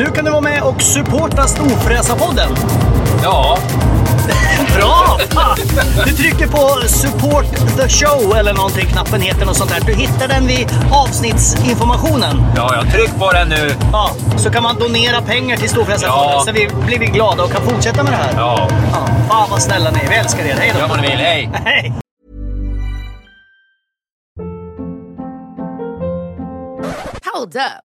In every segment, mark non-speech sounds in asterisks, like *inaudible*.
Nu kan du vara med och supporta Storfräsarpodden. Ja, *laughs* Bra! Fan! Du trycker på support the show eller någonting, knappen heter något sånt där. Du hittar den vid avsnittsinformationen. ja, jag tryck på den nu. Ja, så kan man donera pengar till Storfräsarfonden Ja. så vi blir vi glada och kan fortsätta med det här. Ja, Ja, fan vad snälla ni är. Vi älskar er. Hej då! gör vad ni vill. Hej! *laughs* Hej! Hold up.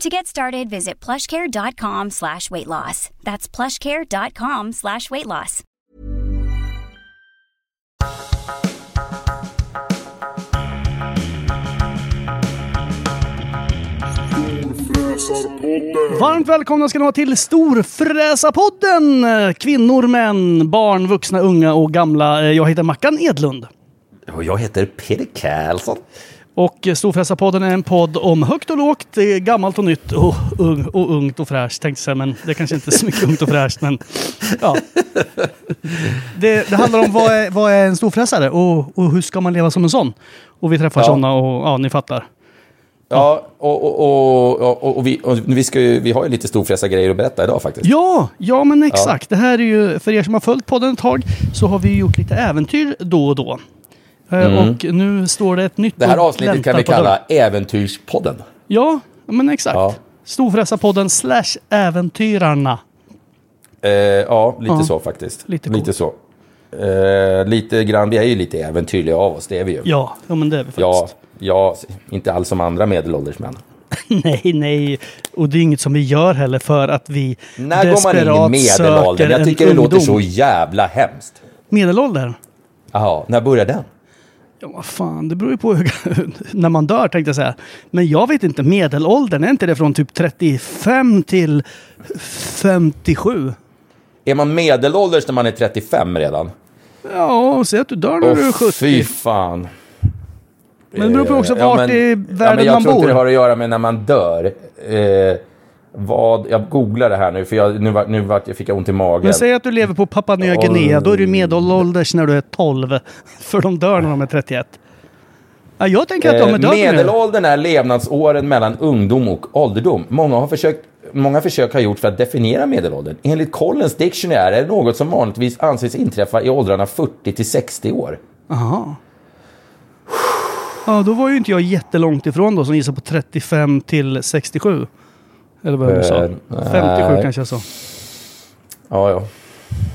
To get started, visit plushcare.com slash weight loss. That's plushcare.com slash weight loss. Varmt välkomna ska ni vara till Storfräsarpodden! Kvinnor, män, barn, vuxna, unga och gamla. Jag heter Mackan Edlund. Och jag heter Peter Karlsson. Och Storfräsarpodden är en podd om högt och lågt, gammalt och nytt och, ung, och ungt och fräscht tänkte säga, men det kanske inte är så mycket ungt och fräscht. Men, ja. det, det handlar om vad är, vad är en storfräsare och, och hur ska man leva som en sån? Och vi träffar Ja. sådana och ja, ni fattar. Ja, och, och, och, och, vi, vi, ska ju, vi har ju lite storfräsargrejer att berätta idag faktiskt. Ja, ja men exakt. Det här är ju, för er som har följt podden ett tag, så har vi gjort lite äventyr då och då. Eh, Och nu står det ett nytt Mm. Det här avsnittet kan vi kalla Äventyrspodden. Ja, men exakt. Ja. Storfräsarpodden slash Äventyrarna. Eh, ja, lite Ja. så faktiskt. Lite lite så. Eh, lite grann, vi är ju lite äventyrliga av oss, det är vi ju. Ja, ja men det är vi faktiskt. ja, ja, inte alls som andra medelålders män. *laughs* Nej, nej. Och det är inget som vi gör heller för att vi När går man in i medelåldern? Jag tycker det låter ungdom. så jävla hemskt. Medelålder? Jaha, när börjar den? Ja, vad fan, det beror ju på hur, *laughs* när man dör tänkte jag säga. Men jag vet inte, medelåldern, är inte det från typ 35 till 57? Är man medelålders när man är 35 redan? Ja, säg att du dör när du är Åh, 70. fy fan. Men det beror på också ja, vart men- i ja, världen men jag man tror inte det har att göra med när man dör. Eh, vad, jag googlar det här nu, för jag, nu, var, nu var, jag fick jag ont i magen. Men säg att du lever på Papua Nya Guinea, då är du medelålders när du är 12. *laughs* För de dör när de är 31. Ja, jag tänker att de är Eh, döda nu. medelåldern är levnadsåren mellan ungdom och ålderdom. Många, har försökt, många försök har gjorts för att definiera medelåldern. Enligt Collins Dictionary är det något som vanligtvis anses inträffa i åldrarna 40 till 60 år. Aha. Ja, då var ju inte jag jättelångt ifrån då som gissar på 35 till 67. Eller vad du sa. Eh, 57 nej. kanske jag sa. Ja, ja.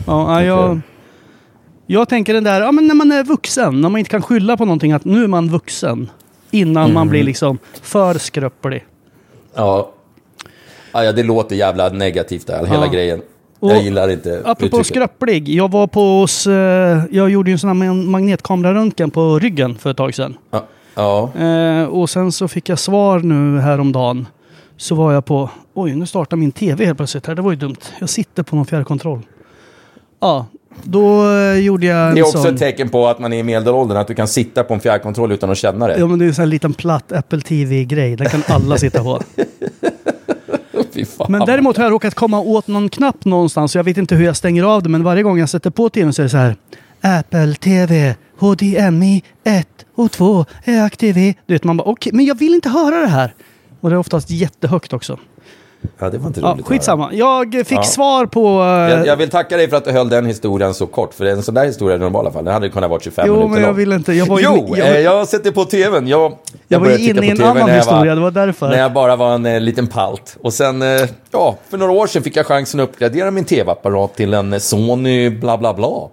Ja, ja, jag, jag tänker den där, ja men när man är vuxen, när man inte kan skylla på någonting att nu är man vuxen. Innan Mm. man blir liksom för skröplig. Ja. Ja, ja, det låter jävla negativt där, hela Ja. grejen. Och jag gillar inte Apropå uttrycket. skröplig. Jag var på hos, eh, jag gjorde ju en sån här mag- magnetkameraröntgen på ryggen för ett tag sedan. Ja. ja. Eh, och sen så fick jag svar nu häromdagen. Så var jag på, oj nu startar min tv helt plötsligt här, det var ju dumt. Jag sitter på någon fjärrkontroll. Ja, då eh, gjorde jag Det är också sån. ett tecken på att man är i medelåldern, att du kan sitta på en fjärrkontroll utan att känna det. Ja men det är en sån här liten platt Apple TV-grej, den kan alla sitta på. *laughs* Men däremot har jag råkat komma åt någon knapp någonstans, så jag vet inte hur jag stänger av det, men varje gång jag sätter på tvn så är det så här Apple TV, HDMI 1 och 2 är aktiverat. Du vet, man bara okej, men jag vill inte höra det här. Och det är oftast jättehögt också. Ja, det var inte Ja, roligt höra. skitsamma. Jag fick Ja. svar på... eh, Jag, jag vill tacka dig för att du höll den historien så kort. För en sån där historia i normala fall, den hade kunnat vara 25 Jo, minuter men jag lång. vill inte. Jag var jo, jag- eh, jag sätter på tvn. Jag, Jag var ju titta inne i en annan jag historia, det var därför. När jag bara var en eh, liten palt. Och sen, eh, ja, för några år sedan fick jag chansen att uppgradera min tv-apparat till en eh, Sony bla bla bla.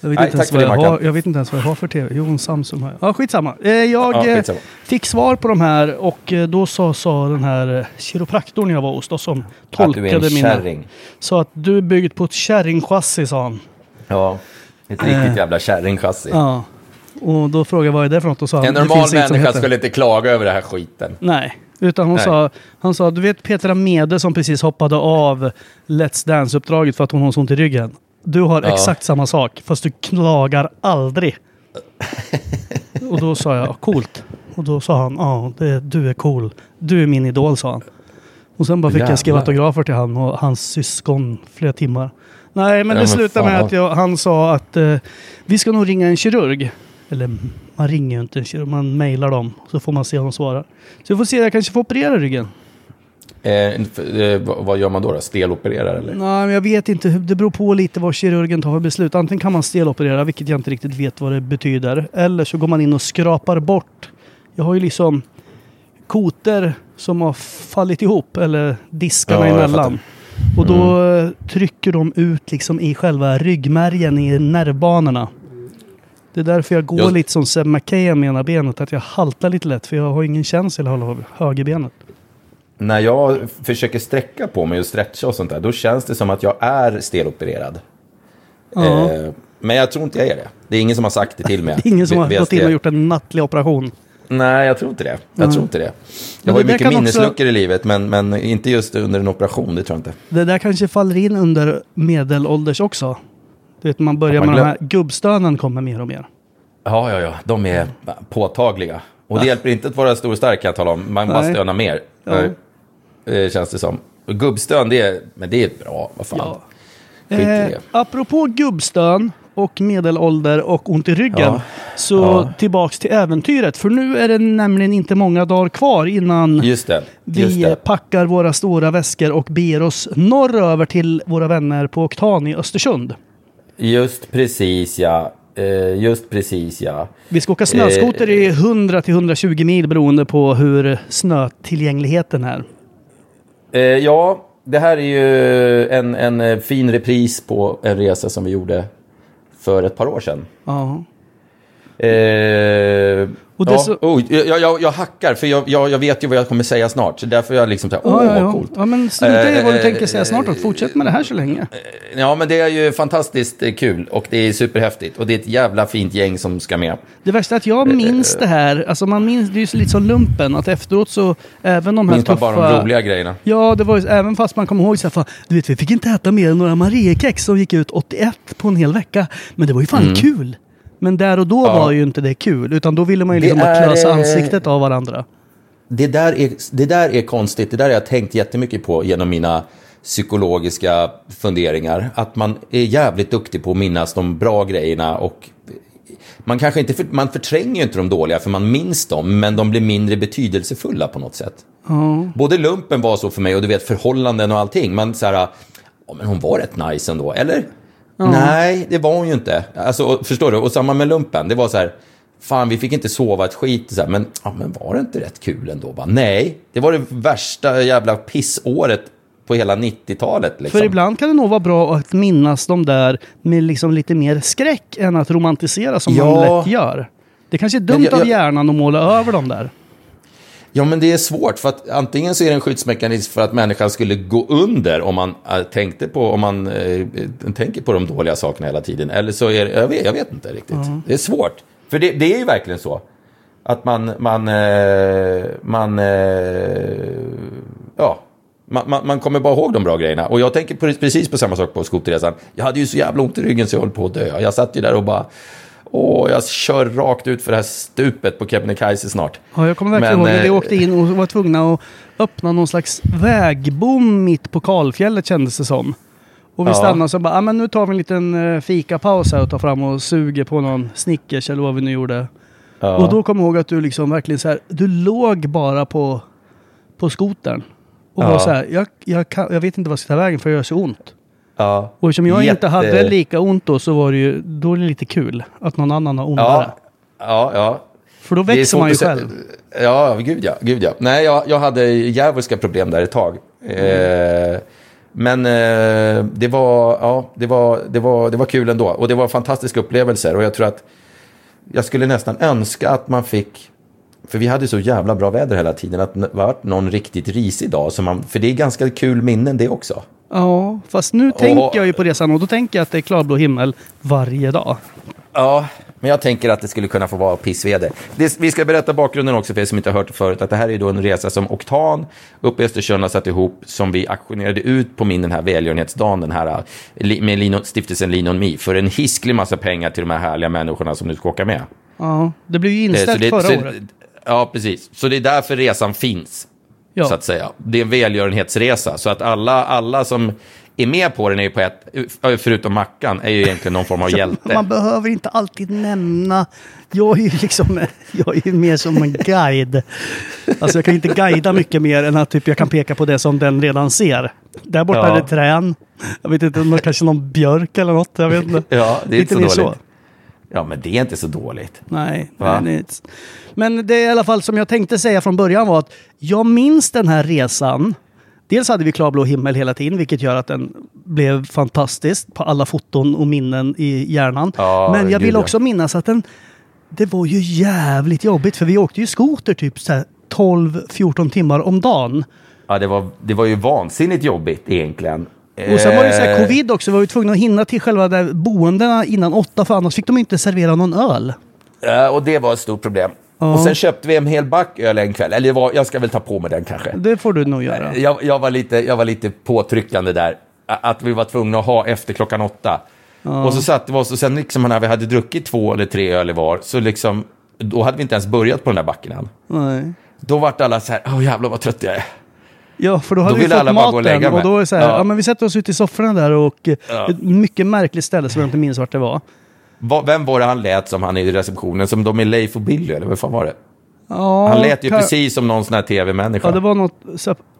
Jag vet, Nej, inte ens vad det, jag, har, Mackan. jag vet inte ens vad jag har för tv. Jo, en Samsung har jag. Ja, skitsamma. Eh, jag Ja, eh, skitsamma. fick svar på de här och eh, då sa, sa den här eh, kiropraktorn jag var hos då, som Att du är en tolkade mina... kärring. Sa att du är byggd på ett kärringchassi, sa han. Ja, ett riktigt jävla kärringchassi. Eh. Ja. Och då frågade jag vad är det för något och sa En "Det normal människa heter." skulle inte klaga över den här skiten. Nej, utan hon Nej. sa, han sa, du vet Petra Mede som precis hoppade av Let's Dance-uppdraget för att hon har så ont i ryggen. Du har Ja. exakt samma sak, fast du klagar aldrig. *laughs* och då sa jag, coolt. Och då sa han, ja, det- du är cool. Du är min idol, sa han. Och sen bara fick jag skriva Jävlar. autografer till han och hans syskon flera timmar. Nej, men Ja, det men slutade med att jag, han sa att eh, vi ska nog ringa en kirurg. Eller man ringer ju inte en kirurg, man mejlar dem. Så får man se om de svarar. Så vi får se, jag kanske får operera ryggen. Eh, eh, vad- gör man då? då? Stelopererar eller? Nej, men jag vet inte. Det beror på lite vad kirurgen tar för beslut. Antingen kan man steloperera, vilket jag inte riktigt vet vad det betyder. Eller så går man in och skrapar bort. Jag har ju liksom koter som har fallit ihop, eller diskarna Ja, emellan. Och då eh, trycker de ut liksom i själva ryggmärgen, i nervbanorna. Det är därför jag går Jag- lite som Seb McKay med ena benet, att jag haltar lite lätt, för jag har ingen känsla i högerbenet. När jag försöker sträcka på mig och stretcha och sånt där, då känns det som att jag är stelopererad. Ja. Eh, men jag tror inte jag är det. Det är ingen som har sagt det till mig. Det *laughs* är ingen som har gått in och gjort en nattlig operation. Nej, jag tror inte det. Jag tror inte det. Jag har ju mycket kan också- minnesluckor i livet, men, men inte just under en operation, det tror jag inte. Det där kanske faller in under medelålders också. Du vet, man börjar man med de glöm- här gubbstönen kommer mer och mer. Ja, ja, ja. De är påtagliga. Och det hjälper inte att vara stor och stark kan jag tala om. Man bara Nej. stönar mer. Ja. Eh, känns det som. Gubbstön, det är, men det är bra. Vad fan. Ja. Eh, apropå gubbstön och medelålder och ont i ryggen. Ja. Så Ja. tillbaks till äventyret. För nu är det nämligen inte många dagar kvar innan Just det. Just vi det. packar våra stora väskor och beger oss norröver till våra vänner på Oktan i Östersund. Just precis, ja. Eh, just precis, ja. Vi ska åka snöskoter i 100-120 mil beroende på hur snötillgängligheten är. Eh, ja, det här är ju en, en eh, fin repris på en resa som vi gjorde för ett par år sedan. Ja. Eh, Och det ja, så- oh, jag, jag, jag hackar, för jag, jag, vet ju vad jag kommer säga snart. Så därför är jag liksom så här, åh, Ja, ja, vad ja. coolt. ja, men sluta Eh, vad du eh, tänker säga snart. då. Fortsätt med det här så länge. Ja, men det är ju fantastiskt eh, kul och det är superhäftigt. Och det är ett jävla fint gäng som ska med. Det värsta är att jag minns det här. Alltså man minns, det är ju lite som lumpen. Att efteråt så, även de här Minns tuffa... bara de roliga grejerna. Ja, det var ju, även fast man kommer ihåg så här, fan, du vet vi fick inte äta mer än några Mariekex som gick ut 81 på en hel vecka. Men det var ju fan kul. Men där och då Mm. Ja. var ju inte det kul. Utan då ville man ju Det liksom bara klösa eh, ansiktet av varandra. Det där, är, det där är konstigt. Det där har jag tänkt jättemycket på genom mina psykologiska funderingar. Att man är jävligt duktig på att minnas de bra grejerna och man kanske inte, man förtränger ju inte de dåliga för man minns dem, men de blir mindre betydelsefulla på något sätt. Både lumpen var så för mig och du vet förhållanden och allting. Man så här, ja men hon var rätt nice ändå, eller? Nej, det var hon ju inte. Alltså, och- förstår du? Och samma med lumpen, det var så här, fan vi fick inte sova ett skit, så här, men, ja, men var det inte rätt kul ändå? Bara, nej, det var det värsta jävla pissåret på hela 90-talet. Liksom. För ibland kan det nog vara bra att minnas de där med liksom lite mer skräck än att romantisera som man Ja. lätt gör. Det kanske är dumt jag- av jag- hjärnan att måla över dem där. Ja, men det är svårt för att antingen så är det en skyddsmekanism för att människan skulle gå under om man äh, tänkte på, om man äh, tänker på de dåliga sakerna hela tiden. Eller så är det, jag vet, jag vet inte riktigt. Det är svårt. För det, det är ju verkligen så. Att man, man, eh, man, eh, ja. Man, man, man kommer bara ihåg de bra grejerna. Och jag tänker på, precis på samma sak på skoterresan. Jag hade ju så jävla ont i ryggen så jag höll på att dö. Jag satt ju där och bara, åh, jag kör rakt ut för det här stupet på Kebnekaise snart. Ja, jag kommer verkligen Men, ihåg det. Vi eh, åkte in och var tvungna att öppna någon slags vägbom mitt på kalfjället kändes det som. Och vi Ja. stannade och så bara, ah, men nu tar vi en liten eh, fikapaus här och tar fram och suger på någon Snickers eller vad vi nu gjorde. Ja. Och då kom jag ihåg att du liksom verkligen så här, du låg bara på, på skotern. Och Ja. var så här, jag, jag, kan, jag vet inte vad jag ska ta vägen för det gör så ont. Ja. Och eftersom jag Jätte- inte hade lika ont då så var det ju, då är det lite kul att någon annan har ondare. Ja, ja, ja. För då växer man ju själv. Ja, gud ja. Gud ja. Nej, jag, jag hade djävulska problem där ett tag. Eh, men eh, det, var, ja, det, var, det, var, det var kul ändå. Och det var fantastiska upplevelser. Och jag tror att jag skulle nästan önska att man fick... För vi hade så jävla bra väder hela tiden. Att det var någon riktigt risig dag. Som man, för det är ganska kul minnen det också. Ja, fast nu tänker jag ju på resan och då tänker jag att det är klarblå himmel varje dag. Ja, men jag tänker att det skulle kunna få vara pissväder. Det, vi ska berätta bakgrunden också för er som inte har hört det förut. Att det här är då en resa som Oktan uppe i Östersund har satt ihop. Som vi auktionerade ut på min den här välgörenhetsdagen. Den här, li- med Lino, stiftelsen Lean on Me. För en hisklig massa pengar till de här härliga människorna som nu ska åka med. Ja, det blev ju Eh, inställt det- förra så- året. Ja, precis. Så det är därför resan finns. Ja. Så att säga. Det är en välgörenhetsresa. Så att alla, alla som är med på den är ju på ett, förutom Mackan, är ju egentligen någon form av *laughs* hjälte. Man behöver inte alltid nämna. Jag är ju liksom, jag är mer som en guide. Alltså jag kan inte guida mycket mer än att typ jag kan peka på det som den redan ser. Där borta Ja. är det trän. Jag vet inte, kanske någon björk eller något. Jag vet inte. *laughs* Ja, det är inte Lite så dåligt. Ja, men det är inte så dåligt. Nej, Va? nej det är inte. Men det är i alla fall som jag tänkte säga från början var att jag minns den här resan. Dels hade vi klarblå himmel hela tiden, vilket gör att den blev fantastisk på alla foton och minnen i hjärnan. Ja, Men jag vill ja. också minnas att den, det var ju jävligt jobbigt, för vi åkte ju skoter typ så här 12-14 timmar om dagen. Ja, det var, det var ju vansinnigt jobbigt egentligen. Och sen var det så här Eh, covid också, vi var ju tvungna att hinna till själva där boendena innan åtta, för annars fick de inte servera någon öl. Ja, och det var ett stort problem. Ja. Och sen köpte vi en hel back öl en kväll. Eller var, jag ska väl ta på mig den kanske. Det får du nog göra. Jag, jag, var lite, jag var lite påtryckande där. Att vi var tvungna att ha efter klockan åtta. Och så satte vi oss och sen liksom när vi hade druckit två eller tre öl var, så liksom, då hade vi inte ens börjat på den där backen än. Nej. Då vart alla så här, åh jävlar vad trött jag är. Ja, för då hade Då vi fått och maten och mig. då är så här, ja. Ja. men vi sätter oss ute i sofforna där och Ja. ett mycket märkligt ställe som jag inte minns vart det var. Va- Vem var det han lät som han i receptionen? Som de är Leif och Billy, eller vad fan var det? Ja, Han lät ju kan- precis som någon sån här tv-människa. Ja, det var något,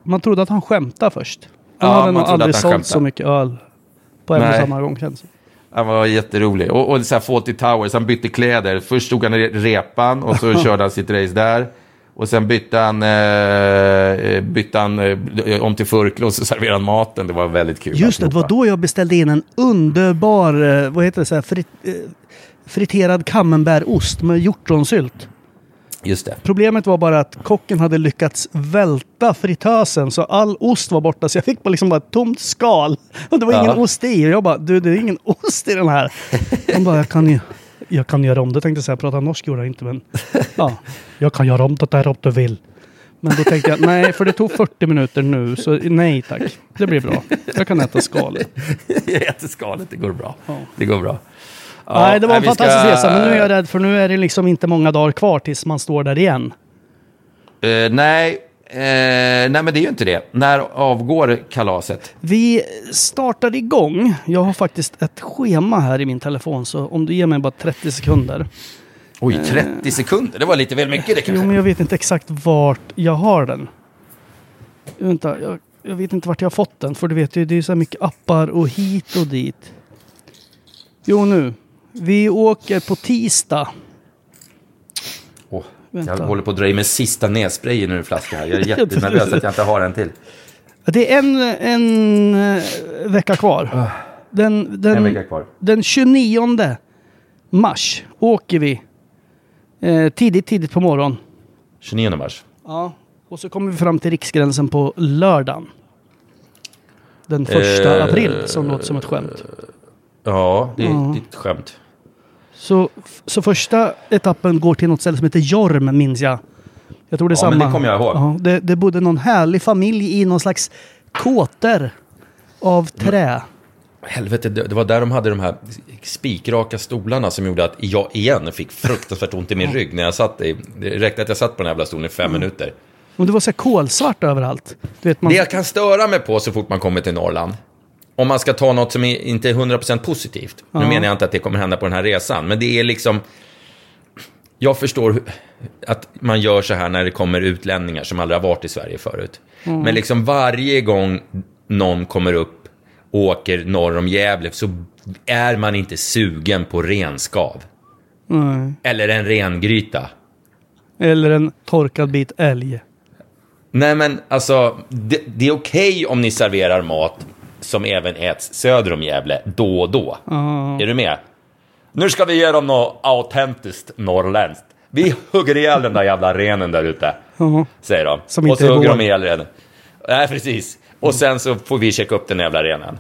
man trodde att han skämtade först. Han Ja, hade man nog aldrig sålt skämtade. så mycket öl på en och samma gång känns det Han var jätterolig. Och, och så här Fawlty Towers, han bytte kläder. Först stod han i repan och så *laughs* körde han sitt race där. Och sen bytte han, eh, bytte han eh, om till Furklo och så serverade han maten. Det var väldigt kul. Just det, det var då jag beställde in en underbar, eh, vad heter det, så här, frit, eh, friterad camembertost med hjortronsylt. Just det. Problemet var bara att kocken hade lyckats välta fritösen så all ost var borta. Så jag fick bara liksom bara ett tomt skal. Och det var Ja. ingen ost i. Och jag bara, du det är ingen ost i den här. *laughs* De bara, jag kan ju, jag kan göra om det tänkte jag säga. Prata norsk gjorde jag inte men. Ja, jag kan göra om det där om du vill. Men då tänkte jag, nej för det tog 40 minuter nu. Så nej tack. Det blir bra. Jag kan äta skalet. Jag äter skalet, det går bra. Det går bra. Ja, nej det var en vi ska- fantastisk resa. Men nu är jag rädd för nu är det liksom inte många dagar kvar tills man står där igen. Eh, nej, eh, nej, men det är ju inte det. När avgår kalaset? Vi startar igång. Jag har faktiskt ett schema här i min telefon, så om du ger mig bara 30 sekunder. Oj, 30 sekunder. Det var lite väl mycket det Jo, kanske. men jag vet inte exakt vart jag har den. Vänta, jag, jag vet inte vart jag har fått den, för du vet ju, det är så här mycket appar och hit och dit. Jo, nu. Vi åker på tisdag. Vänta. jag håller på att dra i mig sista nässpray ur en flaska här. Jag är *laughs* jättenervös att jag inte har en till. Det är en, en eh, vecka kvar. Den, den, En vecka kvar. Den 29 mars åker vi. Eh, tidigt, tidigt på morgonen. 29 mars. Ja. Och så kommer vi fram till riksgränsen på lördagen. Den första Eh, april, som låter som ett skämt. Ja, det är, är ett skämt. Så, så första etappen går till något ställe som heter Jorm, minns jag. Jag tror det är Ja, samma. men det kommer jag ihåg. Ja, det, det bodde någon härlig familj i någon slags kåtor av trä. Helvete, det, var där de hade de här spikraka stolarna som gjorde att jag igen fick fruktansvärt ont i min rygg när jag satt i. Det räckte att jag satt på den här jävla stolen i fem minuter. Och det var så här kolsvart överallt. Du vet, man, Det jag kan störa mig på så fort man kommer till Norrland, om man ska ta något som inte är 100% positivt. Nu menar jag inte att det kommer hända på den här resan, men det är liksom... Jag förstår att man gör så här när det kommer utlänningar som aldrig har varit i Sverige förut. Men liksom varje gång någon kommer upp och åker norr om Gävle så är man inte sugen på renskav. Nej. Eller en rengryta. Eller en torkad bit älg. Nej, men alltså, det, det är okej om ni serverar mat som även äts söder om Gävle då och då. Är du med? Nu ska vi ge dem något autentiskt norrländskt. Vi hugger ihjäl den där jävla renen där ute, Ja. säger de. Som och så hugger de ihjäl renen. Nej, precis. Och sen så får vi checka upp den jävla renen.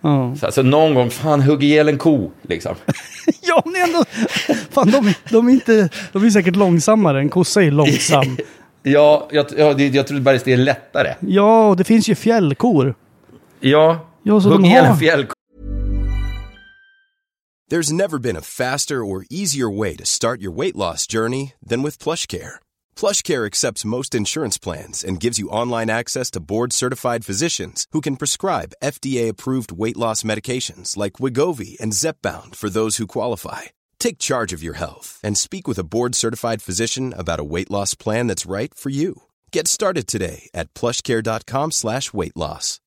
Ja. Så alltså någon gång, fan hugg ihjäl en ko, liksom. *laughs* ja, men ändå... Fan, de, är- de, är inte, de är säkert långsammare. En kossa är långsam. *laughs* Ja, jag, jag, jag trodde bara det är lättare. Ja, och det finns ju fjällkor. Ja, Ja, så hugg de ihjäl har- en fjällko. There's never been a faster or easier way to start your weight loss journey than with PlushCare. PlushCare accepts most insurance plans and gives you online access to board-certified physicians who can prescribe FDA-approved weight loss medications like Wigovi and Zepbound for those who qualify. Take charge of your health and speak with a board-certified physician about a weight loss plan that's right for you. Get started today at plushcare.com slash weight loss.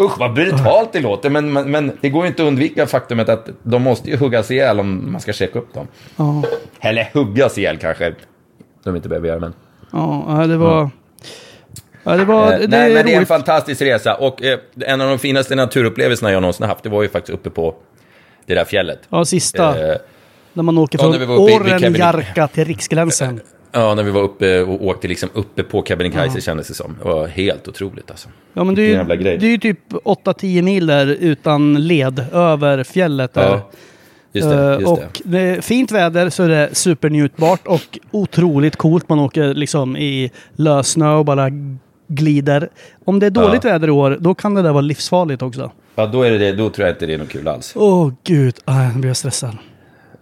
Usch, vad brutalt det låter, men, men, men det går ju inte att undvika faktumet att de måste ju huggas ihjäl om man ska checka upp dem. ja, Eller huggas ihjäl kanske de inte behöver göra, men... ja, det var... Ja, det var... Eh, det nej, är men det är en fantastisk resa och eh, en av de finaste naturupplevelserna jag någonsin haft, det var ju faktiskt uppe på det där fjället. Ja, sista. Eh, när man åker från Kebnekaise. Orrenjarka till Riksgränsen. Ja, när vi var uppe och åkte liksom uppe på Kebnekaise kändes det som. Det var helt otroligt alltså. Ja, men det är, det är ju typ 8-10 mil där utan led över fjället. Där. Ja, just det. Eh, Just och det är fint väder så är det supernjutbart och otroligt coolt. Man åker liksom i lössnö och bara glider. Om det är dåligt Ja. väder i år, då kan det där vara livsfarligt också. Ja, då, är det då tror jag inte det är något kul alls. Åh gud, ah, nu blir jag stressad.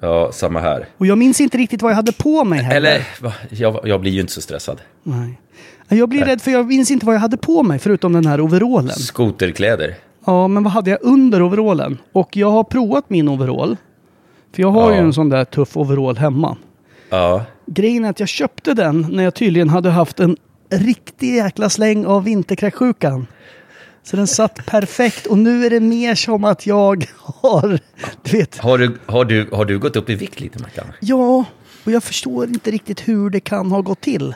Ja, samma här. Och jag minns inte riktigt vad jag hade på mig heller. Eller, jag, jag blir ju inte så stressad. Nej. Jag blir rädd för jag minns inte vad jag hade på mig förutom den här overallen. Skoterkläder. Ja, men vad hade jag under overallen? Och jag har provat min overall. För jag har Ja. ju en sån där tuff overall hemma. Ja. Grejen är att jag köpte den när jag tydligen hade haft en riktig jäkla släng av vinterkräksjukan. Så den satt perfekt och nu är det mer som att jag har, du vet, Har, du, har, du, har du gått upp i vikt lite, Mackan? ja, och jag förstår inte riktigt hur det kan ha gått till.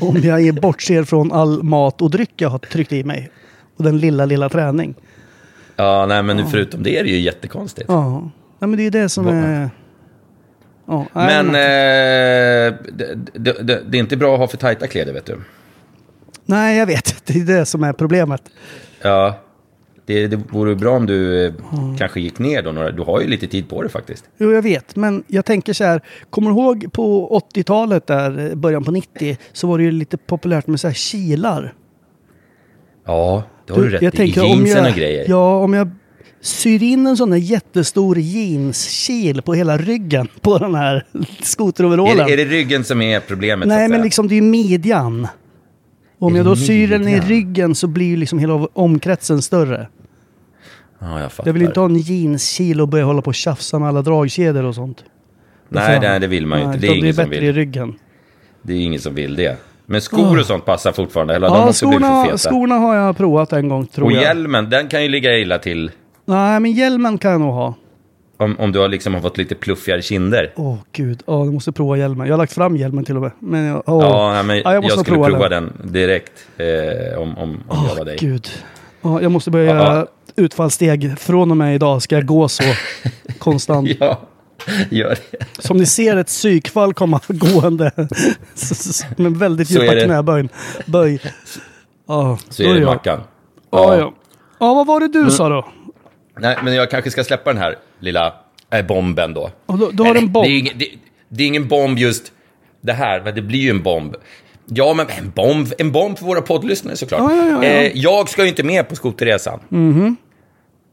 Om jag bortser från all mat och dryck jag har tryckt i mig. Och den lilla, lilla träning. Ja, nej, men förutom det är det ju jättekonstigt. Ja, nej, men det är det som är... Ja, Men eh, det, det, det, det är inte bra att ha för tajta kläder, vet du. Nej, jag vet. *laughs* Det är det som är problemet. Ja, det, det vore bra om du eh, kanske gick ner då. Några, du har ju lite tid på dig faktiskt. Jo, jag vet. Men jag tänker så här. Kommer du ihåg på 80-talet, där, eh, början på 90, så var det ju lite populärt med så här kilar. Ja, det har du, rätt jag i. tänker jeansen jag, och grejer. Ja, om jag syr in en sån där jättestor jeanskil på hela ryggen på den här *laughs* skoteroverallen. är, det, är det ryggen som är problemet? Nej, men liksom det är ju midjan. Om Är jag det då syr den i ryggen så blir ju liksom hela omkretsen större. Ja, jag fattar. Jag vill inte ha en jeanskil och börja hålla på och tjafsa med alla dragkedjor och sånt. Nej, nej, det vill man ju Nej, inte. Det är ingen som bättre i vill. ryggen. Det är ingen som vill det. Men skor och sånt passar fortfarande. Eller de Ja, måste bli för skorna, feta. skorna har jag provat en gång tror och jag. hjälmen, den kan ju ligga illa till. Nej, men hjälmen kan jag nog ha. Om, om du har liksom har fått lite pluffigare kinder. Åh gud, ja, jag måste prova hjälmen. Jag har lagt fram hjälmen till och med. Men jag, åh. Ja, men Ja, jag, måste nog skulle prova, den. den direkt eh, om, om, om jag var dig. gud. Ja, jag måste börja Ja, göra ja. utfallssteg. Från och med idag ska jag gå så *laughs* konstant. Ja, gör det. Som ni ser ett psykfall komma *laughs* gående. Med väldigt djupa knäböj. Böj. Ja, Så är det jag. Mackan. Ja, ja. Ja, vad var det du Mm. sa då? Nej, men jag kanske ska släppa den här lilla äh, bomben då. Och då, då har du en Det bomb. är, ingen, det, det är ingen bomb just det här, men det blir ju en bomb. Ja, men en bomb, en bomb för våra poddlyssnare såklart. Ja, ja, ja. Eh, jag ska ju inte med på skoterresan.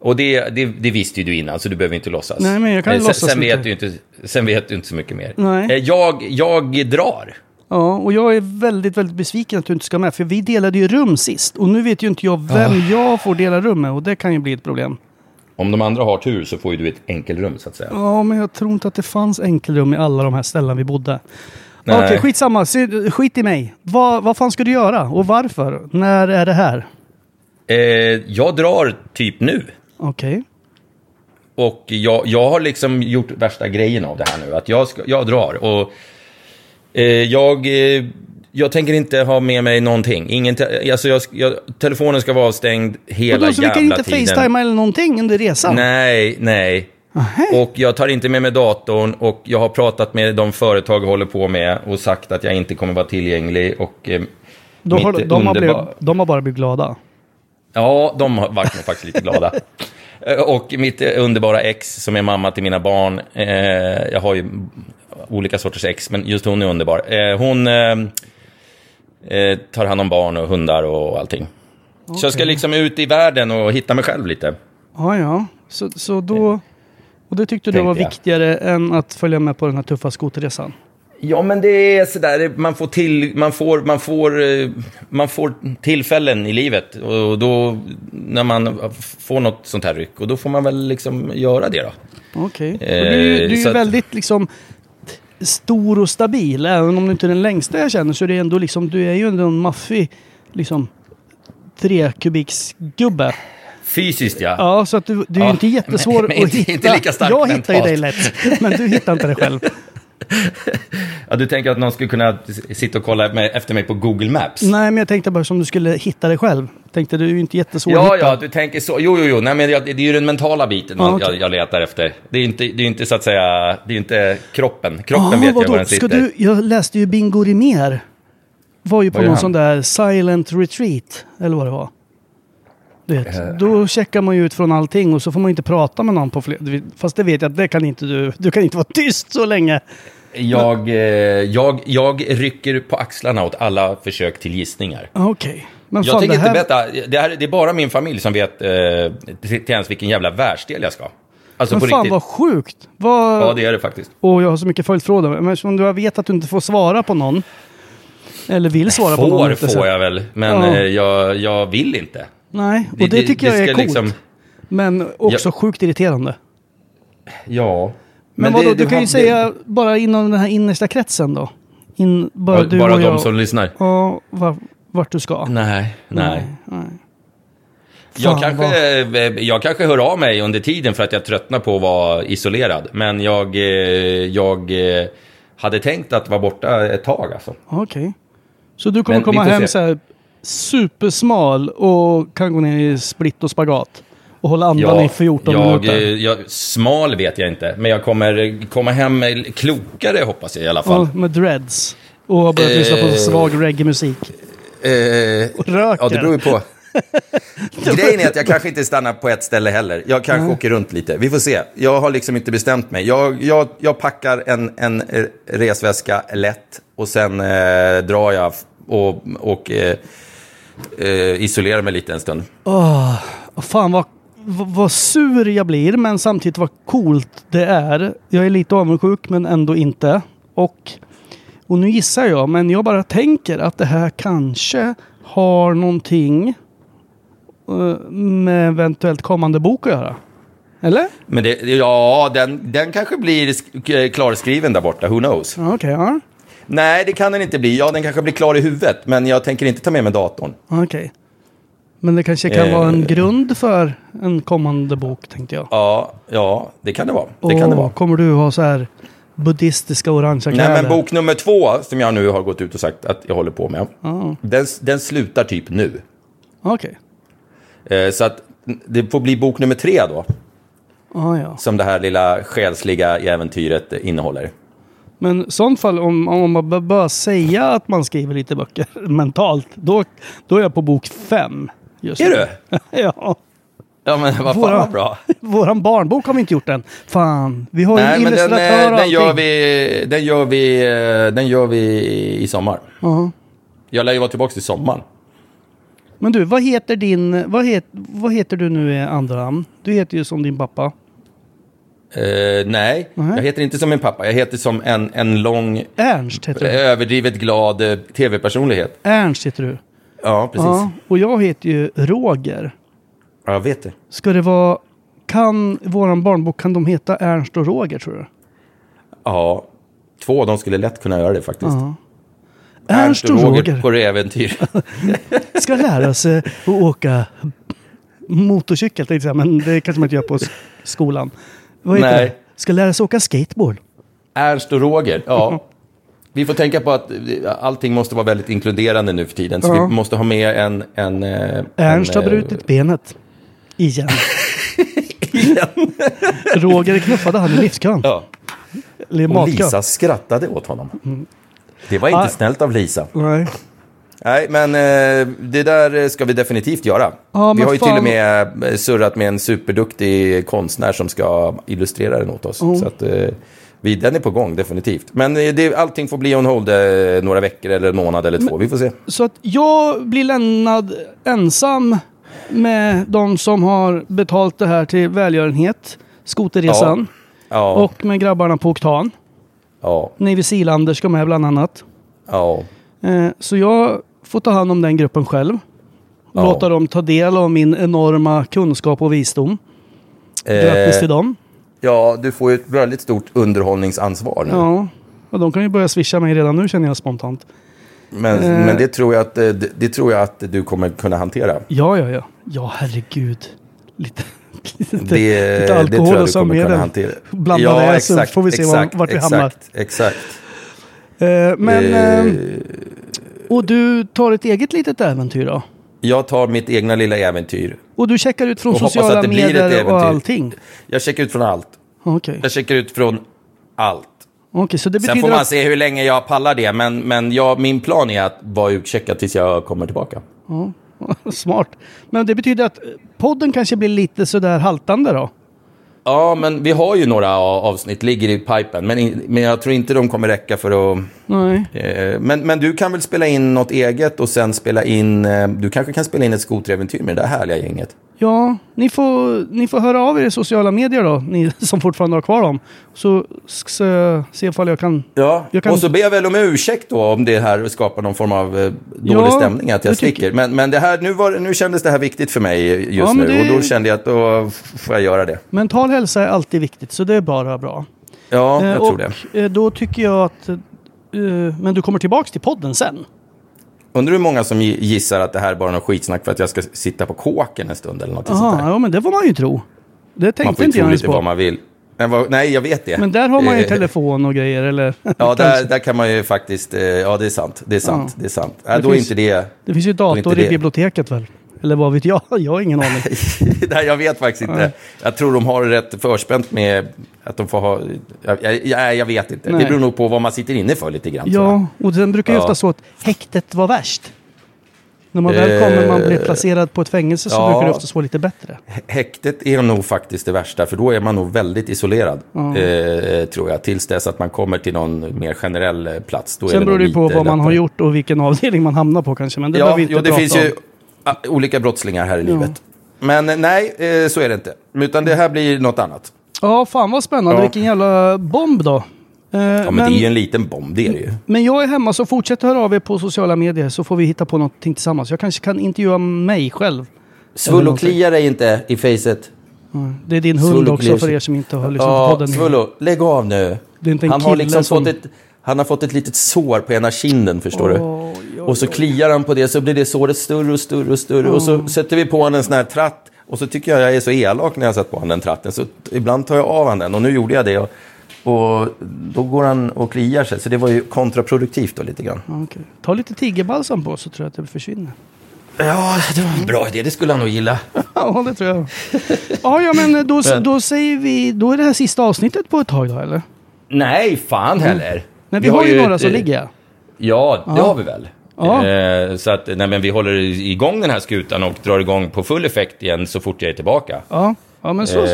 Och det, det, det visste ju du innan, så du behöver inte låtsas. Nej, men jag kan Eh, sen, låtsas sen, lite. vet du inte, sen vet du inte så mycket mer. Nej. Eh, jag, jag drar. Ja, och jag är väldigt, väldigt besviken att du inte ska med. För vi delade ju rum sist. Och nu vet ju inte jag vem Ah. jag får dela rum med. Och det kan ju bli ett problem. Om de andra har tur så får ju du ett enkelrum, så att säga. Ja, men jag tror inte att det fanns enkelrum i alla de här ställen vi bodde. Nej. Okej, skitsamma. Skit i mig. Vad, vad fan ska du göra? Och varför? När är det här? Eh, jag drar typ nu. Okej. Och jag, jag har liksom gjort värsta grejen av det här nu. Att jag, ska, jag drar. Och eh, jag, eh, jag tänker inte ha med mig någonting. Ingen te- alltså jag, jag, telefonen ska vara avstängd hela Och då, så vi jävla kan inte tiden. facetima eller någonting under resan? Nej, nej. Nähä. Och jag tar inte med mig datorn och jag har pratat med de företag jag håller på med och sagt att jag inte kommer vara tillgänglig. Och, eh, Då har, de, har blivit, de har bara blivit glada. Ja, de har varit nog faktiskt lite glada. *laughs* Eh, Och mitt eh, underbara ex som är mamma till mina barn. Eh, jag har ju olika sorters ex, men just hon är underbar. Eh, hon eh, eh, tar hand om barn och hundar och allting. Så jag ska liksom ut i världen och hitta mig själv lite. Ja, ja. Så, så då... Och det tyckte du var jag. viktigare än att följa med på den här tuffa skoterresan? Ja, men det är sådär, man får, till, man, får, man, får, eh, man får tillfällen i livet. Och då, när man får något sånt här ryck, och då får man väl liksom göra det då. Okej. Och Eh, Du, du är ju väldigt liksom stor och stabil. Även om du inte är den längsta jag känner så är det ändå liksom, du är ju ändå en maffig liksom trekubiksgubbe. Fysiskt ja. Ja, så att du, du är ju Ja, inte jättesvår *laughs* men att inte- hitta. inte lika stark jag hittar ju dig lätt, men du hittar inte dig själv. Ja, du tänker att någon skulle kunna sitta och kolla med, efter mig på Google Maps? Nej, men jag tänkte bara som du skulle hitta dig själv. Tänkte du är ju inte jättesvår Ja, att hitta. ja, du tänker så. Jo, jo, jo. Nej, men jag, det är ju den mentala biten man- okej. jag, jag letar efter. Det är ju inte, det är ju inte så att säga, det är ju inte kroppen. Kroppen Ah, vet jag vadå? var den Ska sitter. du, jag läste ju Bingo Rimér. Var ju på någon han? sån där silent retreat, eller vad det var. Vet, Eh. Då checkar man ju ut från allting och så får man inte prata med någon på fler... Fast det vet jag att det kan inte du. Du kan inte vara tyst så länge. Jag, eh, jag, jag rycker på axlarna åt alla försök till gissningar. Ah, Okej. Men Jag tänker här... inte berätta. Det, här, det är bara min familj som vet eh, till till ens vilken jävla världsdel jag ska. Alltså Men fan riktigt. vad sjukt. Vad... Ja, det är det faktiskt. Och jag har så mycket följdfrågor. Men eftersom du vet att du inte får svara på någon. Eller vill svara på någon. Får får jag väl, men Ja. eh, jag, jag vill inte. Nej, och Det- det, tycker det jag är coolt. liksom- Men också sjukt irriterande. Ja. Men, vadå, det- du kan ju säga bara inom den här innersta kretsen då? In, bara Ja, du bara och de jag. som lyssnar? Ja, var, vart du ska. Nej, nej. nej. Jag Fan, kanske, eh, jag kanske hör av mig under tiden för att jag tröttnar på att vara isolerad. Men jag, eh, jag eh, hade tänkt att vara borta ett tag alltså. Okej. Så du kommer Men komma hem se. så här supersmal och kan gå ner i split och spagat. Och hålla andan i 14 jag, minuter. eh, jag, smal vet jag inte, men jag kommer komma hem eh, klokare hoppas jag i alla fall. Ja, med dreads. Och har börjat lyssna på Eh, svag reggae-musik. Eh, Och röker. Ja, det beror ju på. *laughs* Grejen är att jag kanske inte stannar på ett ställe heller. Jag kanske åker runt lite. Vi får se. Jag har liksom inte bestämt mig. Jag, jag, jag packar en, en eh, resväska lätt och sen eh, drar jag och, och eh, eh, isolerar mig lite en stund. Åh, fan vad, vad, sur jag blir, men samtidigt vad coolt det är. Jag är lite avundsjuk, men ändå inte. Och, och nu gissar jag, men jag bara tänker att det här kanske har någonting eh, med eventuellt kommande bok att göra. Eller? Men det, ja, den, den kanske blir sk- klarskriven där borta. Who knows? Okej, ja. Nej, det kan den inte bli. Ja, den kanske blir klar i huvudet, men jag tänker inte ta med mig datorn. Okej. Men det kanske kan Eh. vara en grund för en kommande bok tänkte jag. Ja, ja, det kan det vara. Det Och kan det vara. kommer du ha så här buddhistiska orangea Nej, kläder? men bok nummer två, som jag nu har gått ut och sagt att jag håller på med, Ah, den, den slutar typ nu. Okej. Eh, så att det får bli bok nummer tre då, Ah, ja. som det här lilla själsliga äventyret eh, innehåller. Men i sånt fall, om, om man bara säga att man skriver lite böcker *laughs* mentalt, då, då är jag på bok fem. Just Är nu. du? *laughs* ja. Ja, men vad fan vad bra. Våran barnbok har vi inte gjort än. Fan, vi har ju en men den, illustratör eh, och den, gör allting. vi, den, gör vi, eh, den gör vi i sommar. Ja. Jag lär ju vara tillbaka till sommaren. Men du, vad heter din... Vad, het, vad heter du nu i andra namn? Du heter ju som din pappa. Eh, nej, Nej. jag heter inte som min pappa. Jag heter som en, en lång, Ernst heter du. överdrivet glad tv-personlighet. Ernst heter du. Ja, precis. Ja, och jag heter ju Roger. Ja, jag vet det. Ska det vara... Kan våran barnbok, kan de heta Ernst och Roger tror du? Ja, två de skulle lätt kunna göra det faktiskt. Ja. Ernst och Roger på äventyr. *laughs* ska lära sig att åka motorcykel, tänkte jag, men det kanske man inte gör på skolan. Vad heter Nej. det? Ska lära sig åka skateboard. Ernst och Roger, ja. *laughs* Vi får tänka på att eh, allting måste vara väldigt inkluderande nu för tiden. Så Ja. vi måste ha med en... en eh, Ernst en, har eh, brutit benet. *laughs* Igen. Roger knuffade han i livskön. Ja. Och. Lisa skrattade åt honom. Det var inte Ah. snällt av Lisa. Nej. Nej, men eh, det där ska vi definitivt göra. Ja, vi har ju fan- till och med surrat med en superduktig konstnär som ska illustrera den åt oss. Mm. Så att, eh, vi, den är på gång, definitivt. Men eh, det, allting får bli on hold eh, några veckor eller en månad eller två. Vi får se. Så att jag blir lämnad ensam med de som har betalt det här till välgörenhet. Skoterresan. Ja, Och med grabbarna på Oktan. ja, Navy Sealander ska med bland annat. ja. Eh, Så jag får ta hand om den gruppen själv. Ja. Låta dem ta del av min enorma kunskap och visdom. Grattis till dem. Ja, du får ju ett väldigt stort underhållningsansvar nu. Ja. Och de kan ju börja swisha mig redan nu känner jag spontant. Men, Eh. men det, tror jag att, eh, det, det tror jag att du kommer kunna hantera. Ja, ja, ja. Ja, herregud. Lite, *laughs* lite, Det, lite det alkohol tror jag och sömnmedel. hantera. Blanda det så får vi se var- exakt, vart vi exakt, hamnar. Exakt. Eh, Men... Eh, eh, Och du tar ett eget litet äventyr då? Jag tar mitt egna lilla äventyr. Och du checkar ut från Och sociala att det blir ett medier och allting? Jag checkar ut från allt. Okej. Jag checkar ut från allt. Okej, så det Sen betyder får man att... se hur länge jag pallar det. Men, men jag, min plan är att vara utcheckad tills jag kommer tillbaka. *laughs* Smart. Men det betyder att podden kanske blir lite sådär haltande då? Ja, men vi har ju några avsnitt, ligger i pipen. Men, men jag tror inte de kommer räcka för att... Nej. Eh, men, men du kan väl spela in något eget och sen spela in... Eh, du kanske kan spela in ett skoteräventyr med det där härliga gänget. Ja, ni får, ni får höra av er i sociala medier då, ni *laughs* som fortfarande har kvar dem. Så jag se ifall jag kan... Ja, Jag kan- och så ber jag väl om ursäkt då om det här skapar någon form av eh, dålig Ja, stämning att jag sticker. Men, men det här, nu, var, nu kändes det här viktigt för mig just Ja, nu det- och då kände jag att då får jag göra det. Mental hälsa är alltid viktigt, så det är bara bra. Ja, Eh, jag och tror det. eh, då tycker jag att... eh, men du kommer tillbaks till podden sen? Undrar hur många som gi- gissar att det här är bara något skitsnack för att jag ska sitta på kåken en stund eller något sånt Aha, där. ja men det får man ju tro. Det Man tänkte får ju inte jag ens på. vad man vill. Vad, nej, jag vet det. Men där har man ju Eh, telefon och grejer eller... *laughs* Ja, där, där kan man ju faktiskt... eh, Ja, det är sant. Det är sant. Ja. Det är sant. Det Nej, då är finns- inte det... Det finns ju är dator i det- biblioteket väl? Eller vad vet jag? Jag har ingen aning. *laughs* Nej, jag vet faktiskt inte. Nej. Jag tror de har rätt förspänt med att de får ha... Jag, jag, jag, vet inte. Nej. Det beror nog på vad man sitter inne för lite grann. Ja, och sen brukar ju Ja. ofta så att häktet var värst. När man väl kommer man blir placerad på ett fängelse så ja. brukar det ofta vara lite bättre. Hä- Häktet är nog faktiskt det värsta, för då är man nog väldigt isolerad. Eh, tror jag, tills dess att man kommer till någon mer generell eh, plats. Då är Sen det beror det ju på vad man har lättare. gjort och vilken avdelning man hamnar på kanske. Men det Ja, behöver vi inte jo, det prata finns om. ju olika brottslingar här i livet. Men eh, nej, eh, så är det inte. Utan det här blir något annat. Ja, fan vad spännande. Ja. Vilken jävla bomb då. Eh, Ja, men, det är ju en liten bomb, det är det ju. men jag är hemma så fortsätt höra av er på sociala medier så får vi hitta på någonting tillsammans. Jag kanske kan intervjua mig själv. Svull och kliar dig inte i facet. Det är din hund också för er som inte har lyssnat på Ja, podden. Svullo, lägg av nu. Det är inte en Han har kille liksom som- fått ett... Han har fått ett litet sår på ena kinden, förstår du. Oj, oj, Och så kliar han på det, så blir det såret större och större och större. Och så sätter vi på honom en sån här tratt Och så tycker jag jag är så elak när jag satt på honom den tratten. Så ibland tar jag av honom den och nu gjorde jag det. Och, och då går han och kliar sig. Så det var ju kontraproduktivt då lite grann. Ja, okej. Ta lite tigerbalsam på så tror jag att det försvinner. Ja, det var en bra idé. Det skulle han nog gilla. *laughs* Ja, det tror jag. Ja, ja men då, då säger vi... Då är det här sista avsnittet på ett tag då, eller? Nej, fan heller. Men vi, har ju några som ett, ligger. Ja, det Ja. har vi väl. Ja. Eh, så att nej, men vi håller igång den här skutan och drar igång på full effekt igen så fort jag är tillbaka. Ja, ja men så... Eh,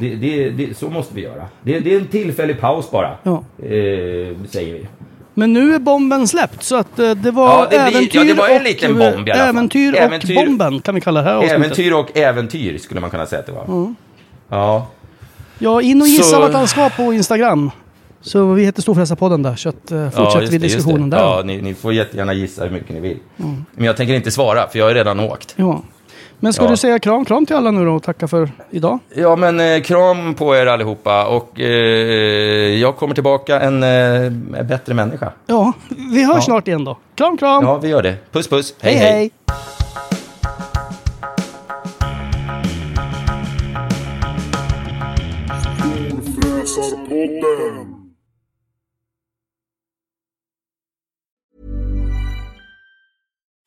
det, det, det, så måste vi göra. Det, det är en tillfällig paus bara, Ja. eh, säger vi. Men nu är bomben släppt så att eh, det var Ja, det blir- äventyr ja, det var en och... liten bomb i alla fall. Äventyr, Äventyr- och bomben kan vi kalla det här avsnittet. Äventyr och äventyr skulle man kunna säga att det var. Mm. Ja. Ja, in och gissa Så- vart han ska på Instagram. Så vi heter Storfräsarpodden där, så att, eh, ja, fortsätter just vi diskussionen det. där. Ja, ni, ni får jättegärna gissa hur mycket ni vill. Mm. Men jag tänker inte svara, för jag har redan åkt. Ja. Men ska Ja. du säga kram, kram till alla nu då och tacka för idag? Ja, men eh, kram på er allihopa och eh, jag kommer tillbaka en eh, bättre människa. Ja, vi hörs Ja. snart igen då. Kram, kram! Ja, vi gör det. Puss, puss. hej, hej!